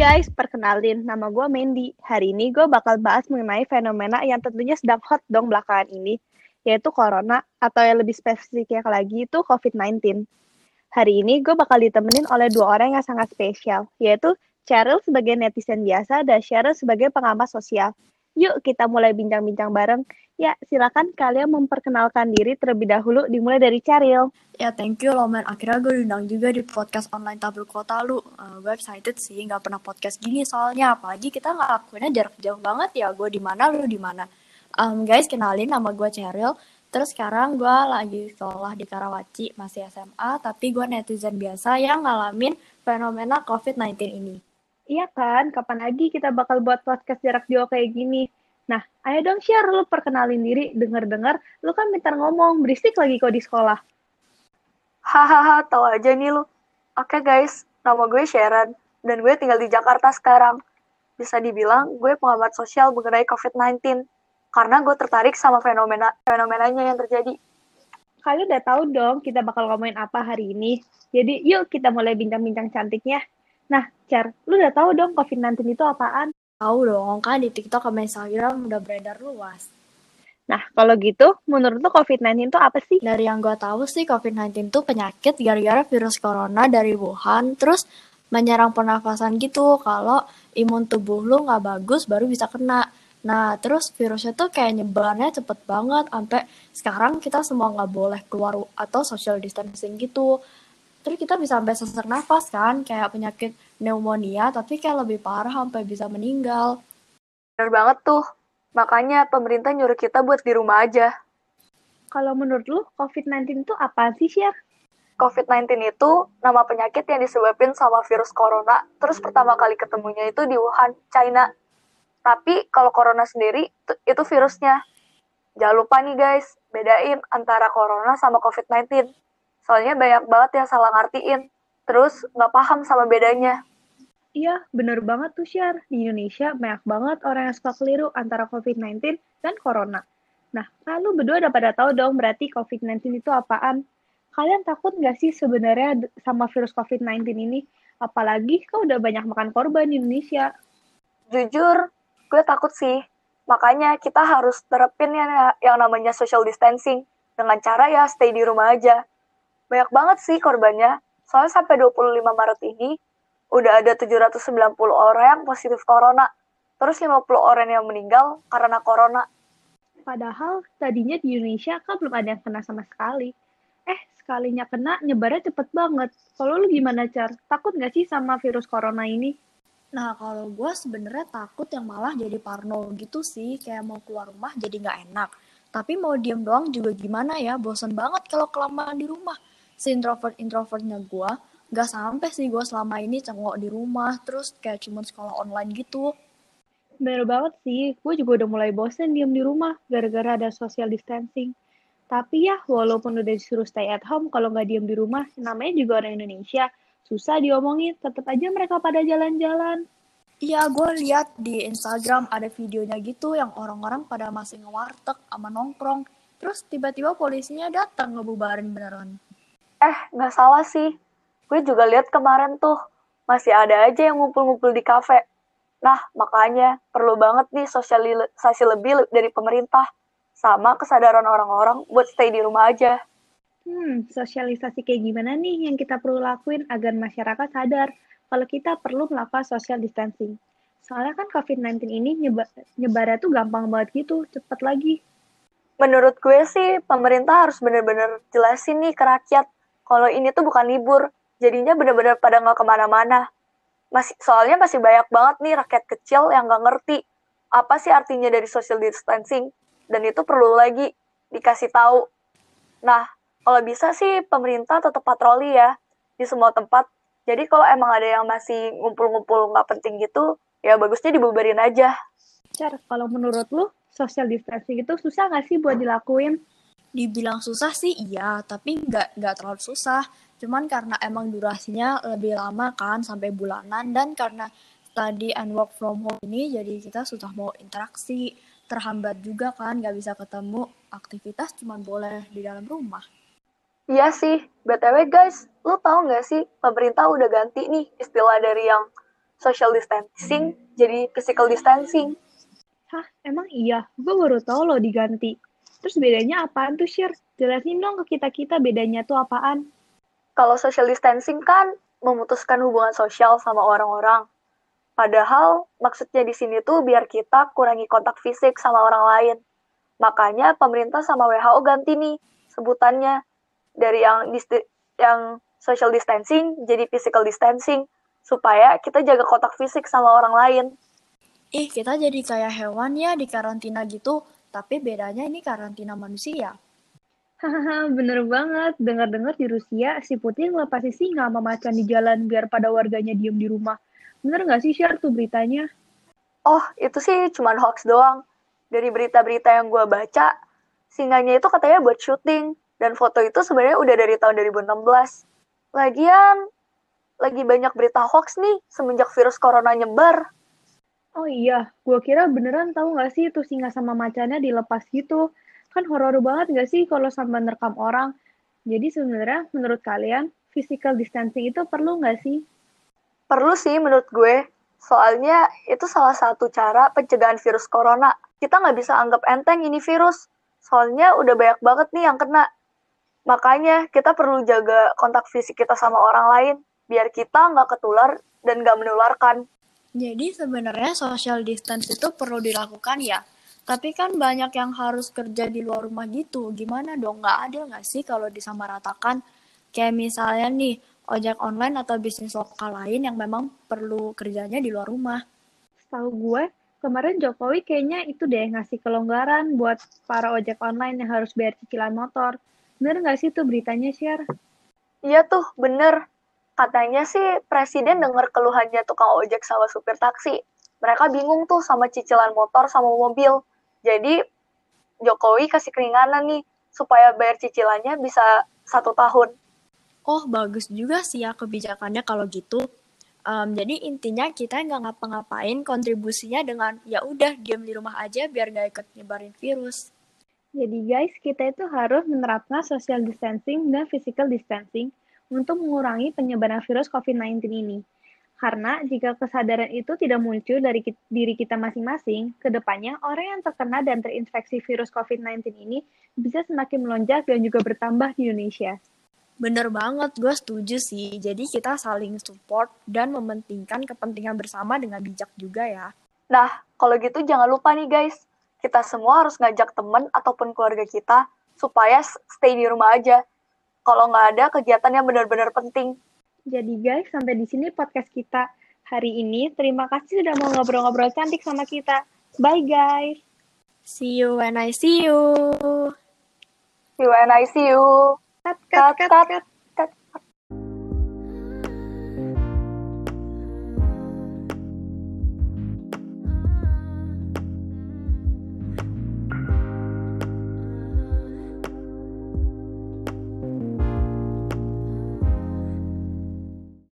guys, perkenalin nama gue Mandy. Hari ini gue bakal bahas mengenai fenomena yang tentunya sedang hot dong belakangan ini, yaitu corona atau yang lebih spesifiknya lagi itu COVID-19. Hari ini gue bakal ditemenin oleh dua orang yang sangat spesial, yaitu Cheryl sebagai netizen biasa dan Cheryl sebagai pengamat sosial. Yuk kita mulai bincang-bincang bareng. Ya, silakan kalian memperkenalkan diri terlebih dahulu, dimulai dari Cheryl. Ya, thank you loh. Akhirnya gue diundang juga di podcast online tabel kota lu. Uh, gue excited sih, nggak pernah podcast gini soalnya. Apalagi kita nggak lakuinnya jarak jauh banget ya. Gue di mana, lu di mana. Um, guys, kenalin nama gue Cheryl. Terus sekarang gue lagi sekolah di Karawaci, masih SMA, tapi gue netizen biasa yang ngalamin fenomena COVID-19 ini. Iya kan, kapan lagi kita bakal buat podcast jarak jauh kayak gini? Nah, ayo dong share, lu perkenalin diri, denger-dengar, lu kan minta ngomong, berisik lagi kok di sekolah. Hahaha, tau aja nih lu. Oke guys, nama gue Sharon, dan gue tinggal di Jakarta sekarang. Bisa dibilang, gue pengamat sosial mengenai COVID-19, karena gue tertarik sama fenomena fenomenanya yang terjadi. Kalian udah tahu dong kita bakal ngomongin apa hari ini. Jadi yuk kita mulai bincang-bincang cantiknya. Nah, Char, lu udah tahu dong COVID-19 itu apaan? Tahu dong, kan di TikTok sama Instagram udah beredar luas. Nah, kalau gitu, menurut lo COVID-19 itu apa sih? Dari yang gue tahu sih, COVID-19 itu penyakit gara-gara virus corona dari Wuhan, terus menyerang pernafasan gitu. Kalau imun tubuh lu nggak bagus, baru bisa kena. Nah, terus virusnya tuh kayak nyebarnya cepet banget, sampai sekarang kita semua nggak boleh keluar atau social distancing gitu. Terus kita bisa sampai sesak nafas kan, kayak penyakit pneumonia, tapi kayak lebih parah sampai bisa meninggal. Bener banget tuh. Makanya pemerintah nyuruh kita buat di rumah aja. Kalau menurut lu, COVID-19 itu apa sih, Syar? COVID-19 itu nama penyakit yang disebabkan sama virus corona, terus pertama kali ketemunya itu di Wuhan, China. Tapi kalau corona sendiri, itu virusnya. Jangan lupa nih guys, bedain antara corona sama COVID-19. Soalnya banyak banget yang salah ngertiin, terus nggak paham sama bedanya. Iya, bener banget tuh, Syar. Di Indonesia banyak banget orang yang suka keliru antara COVID-19 dan Corona. Nah, kalau berdua udah pada tahu dong berarti COVID-19 itu apaan. Kalian takut nggak sih sebenarnya sama virus COVID-19 ini? Apalagi kau udah banyak makan korban di Indonesia. Jujur, gue takut sih. Makanya kita harus terapin yang, yang namanya social distancing. Dengan cara ya stay di rumah aja. Banyak banget sih korbannya. Soalnya sampai 25 Maret ini, udah ada 790 orang yang positif corona. Terus 50 orang yang meninggal karena corona. Padahal tadinya di Indonesia kan belum ada yang kena sama sekali. Eh, sekalinya kena nyebarnya cepet banget. Kalau lu gimana, Car? Takut nggak sih sama virus corona ini? Nah, kalau gue sebenarnya takut yang malah jadi parno gitu sih. Kayak mau keluar rumah jadi nggak enak. Tapi mau diem doang juga gimana ya, bosen banget kalau kelamaan di rumah. Si introvert-introvertnya gue, gak sampai sih gue selama ini cengok di rumah terus kayak cuma sekolah online gitu bener banget sih gue juga udah mulai bosen diem di rumah gara-gara ada social distancing tapi ya walaupun udah disuruh stay at home kalau nggak diem di rumah namanya juga orang Indonesia susah diomongin tetap aja mereka pada jalan-jalan Iya, gue lihat di Instagram ada videonya gitu yang orang-orang pada masih ngewarteg sama nongkrong. Terus tiba-tiba polisinya datang ngebubarin beneran. Eh, nggak salah sih gue juga lihat kemarin tuh masih ada aja yang ngumpul-ngumpul di kafe. Nah, makanya perlu banget nih sosialisasi lebih dari pemerintah sama kesadaran orang-orang buat stay di rumah aja. Hmm, sosialisasi kayak gimana nih yang kita perlu lakuin agar masyarakat sadar kalau kita perlu melakukan social distancing. Soalnya kan COVID-19 ini nyebar, nyebarnya tuh gampang banget gitu, cepet lagi. Menurut gue sih, pemerintah harus bener-bener jelasin nih ke rakyat kalau ini tuh bukan libur, jadinya bener-bener pada nggak ke mana-mana. Masih, soalnya masih banyak banget nih rakyat kecil yang nggak ngerti apa sih artinya dari social distancing, dan itu perlu lagi dikasih tahu. Nah, kalau bisa sih pemerintah tetap patroli ya di semua tempat. Jadi kalau emang ada yang masih ngumpul-ngumpul nggak penting gitu, ya bagusnya dibubarin aja. Car, kalau menurut lu, social distancing itu susah nggak sih buat dilakuin? Dibilang susah sih iya, tapi nggak nggak terlalu susah. Cuman karena emang durasinya lebih lama kan sampai bulanan. Dan karena study and work from home ini jadi kita sudah mau interaksi. Terhambat juga kan nggak bisa ketemu. Aktivitas cuma boleh di dalam rumah. Iya sih. Btw guys lu tau nggak sih pemerintah udah ganti nih istilah dari yang social distancing jadi physical distancing. Hah, emang iya? Gue baru tahu loh diganti. Terus bedanya apaan tuh, Shir? Jelasin dong ke kita-kita bedanya tuh apaan. Kalau social distancing kan memutuskan hubungan sosial sama orang-orang. Padahal maksudnya di sini tuh biar kita kurangi kontak fisik sama orang lain. Makanya pemerintah sama WHO ganti nih sebutannya dari yang yang social distancing jadi physical distancing supaya kita jaga kontak fisik sama orang lain. Ih, kita jadi kayak hewan ya di karantina gitu, tapi bedanya ini karantina manusia. Hahaha, bener banget. Dengar-dengar di Rusia, si Putin ngelepasin singa sama macan di jalan biar pada warganya diem di rumah. Bener nggak sih share tuh beritanya? Oh, itu sih cuma hoax doang. Dari berita-berita yang gue baca, singanya itu katanya buat syuting. Dan foto itu sebenarnya udah dari tahun 2016. Lagian, lagi banyak berita hoax nih semenjak virus corona nyebar. Oh iya, gue kira beneran tahu nggak sih itu singa sama macannya dilepas gitu kan horor banget gak sih kalau sampai nerekam orang? Jadi sebenarnya menurut kalian physical distancing itu perlu nggak sih? Perlu sih menurut gue. Soalnya itu salah satu cara pencegahan virus corona. Kita nggak bisa anggap enteng ini virus. Soalnya udah banyak banget nih yang kena. Makanya kita perlu jaga kontak fisik kita sama orang lain. Biar kita nggak ketular dan nggak menularkan. Jadi sebenarnya social distance itu perlu dilakukan ya tapi kan banyak yang harus kerja di luar rumah gitu. Gimana dong? Nggak adil nggak sih kalau disamaratakan? Kayak misalnya nih, ojek online atau bisnis lokal lain yang memang perlu kerjanya di luar rumah. Tahu gue, kemarin Jokowi kayaknya itu deh ngasih kelonggaran buat para ojek online yang harus bayar cicilan motor. Bener nggak sih tuh beritanya, share? Iya tuh, bener. Katanya sih presiden denger keluhannya tukang ojek sama supir taksi. Mereka bingung tuh sama cicilan motor sama mobil. Jadi Jokowi kasih keringanan nih supaya bayar cicilannya bisa satu tahun. Oh bagus juga sih ya kebijakannya kalau gitu. Um, jadi intinya kita nggak ngapa-ngapain kontribusinya dengan ya udah diam di rumah aja biar gak ikut nyebarin virus. Jadi guys kita itu harus menerapkan social distancing dan physical distancing untuk mengurangi penyebaran virus COVID-19 ini. Karena jika kesadaran itu tidak muncul dari diri kita masing-masing, ke depannya orang yang terkena dan terinfeksi virus COVID-19 ini bisa semakin melonjak dan juga bertambah di Indonesia. Bener banget, gue setuju sih. Jadi kita saling support dan mementingkan kepentingan bersama dengan bijak juga ya. Nah, kalau gitu jangan lupa nih guys, kita semua harus ngajak teman ataupun keluarga kita supaya stay di rumah aja. Kalau nggak ada kegiatan yang benar-benar penting. Jadi guys, sampai di sini podcast kita hari ini. Terima kasih sudah mau ngobrol-ngobrol cantik sama kita. Bye guys. See you when I see you. See you when I see you. Cut, cut, cut, cut. cut.